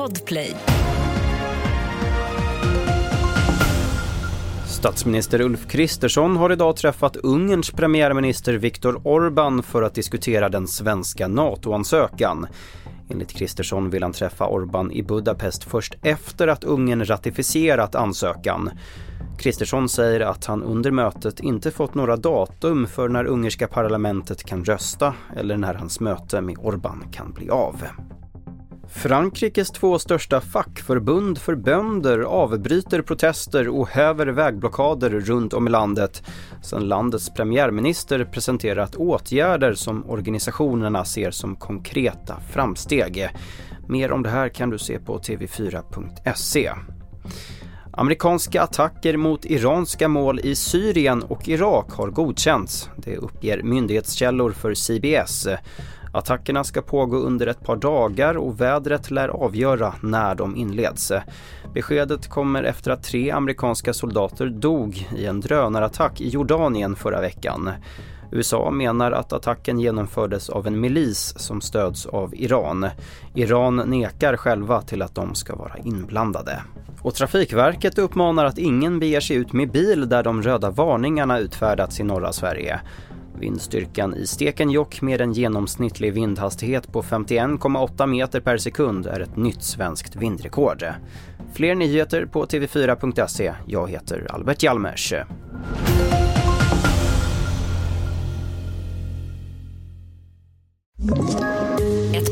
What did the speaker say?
Podplay. Statsminister Ulf Kristersson har idag träffat Ungerns premiärminister Viktor Orbán för att diskutera den svenska NATO-ansökan. Enligt Kristersson vill han träffa Orbán i Budapest först efter att Ungern ratificerat ansökan. Kristersson säger att han under mötet inte fått några datum för när ungerska parlamentet kan rösta eller när hans möte med Orbán kan bli av. Frankrikes två största fackförbund för bönder avbryter protester och häver vägblockader runt om i landet sedan landets premiärminister presenterat åtgärder som organisationerna ser som konkreta framsteg. Mer om det här kan du se på tv4.se. Amerikanska attacker mot iranska mål i Syrien och Irak har godkänts. Det uppger myndighetskällor för CBS. Attackerna ska pågå under ett par dagar och vädret lär avgöra när de inleds. Beskedet kommer efter att tre amerikanska soldater dog i en drönarattack i Jordanien förra veckan. USA menar att attacken genomfördes av en milis som stöds av Iran. Iran nekar själva till att de ska vara inblandade. Och Trafikverket uppmanar att ingen beger sig ut med bil där de röda varningarna utfärdats i norra Sverige. Vindstyrkan i Stekenjokk med en genomsnittlig vindhastighet på 51,8 meter per sekund är ett nytt svenskt vindrekord. Fler nyheter på tv4.se. Jag heter Albert Hjalmers.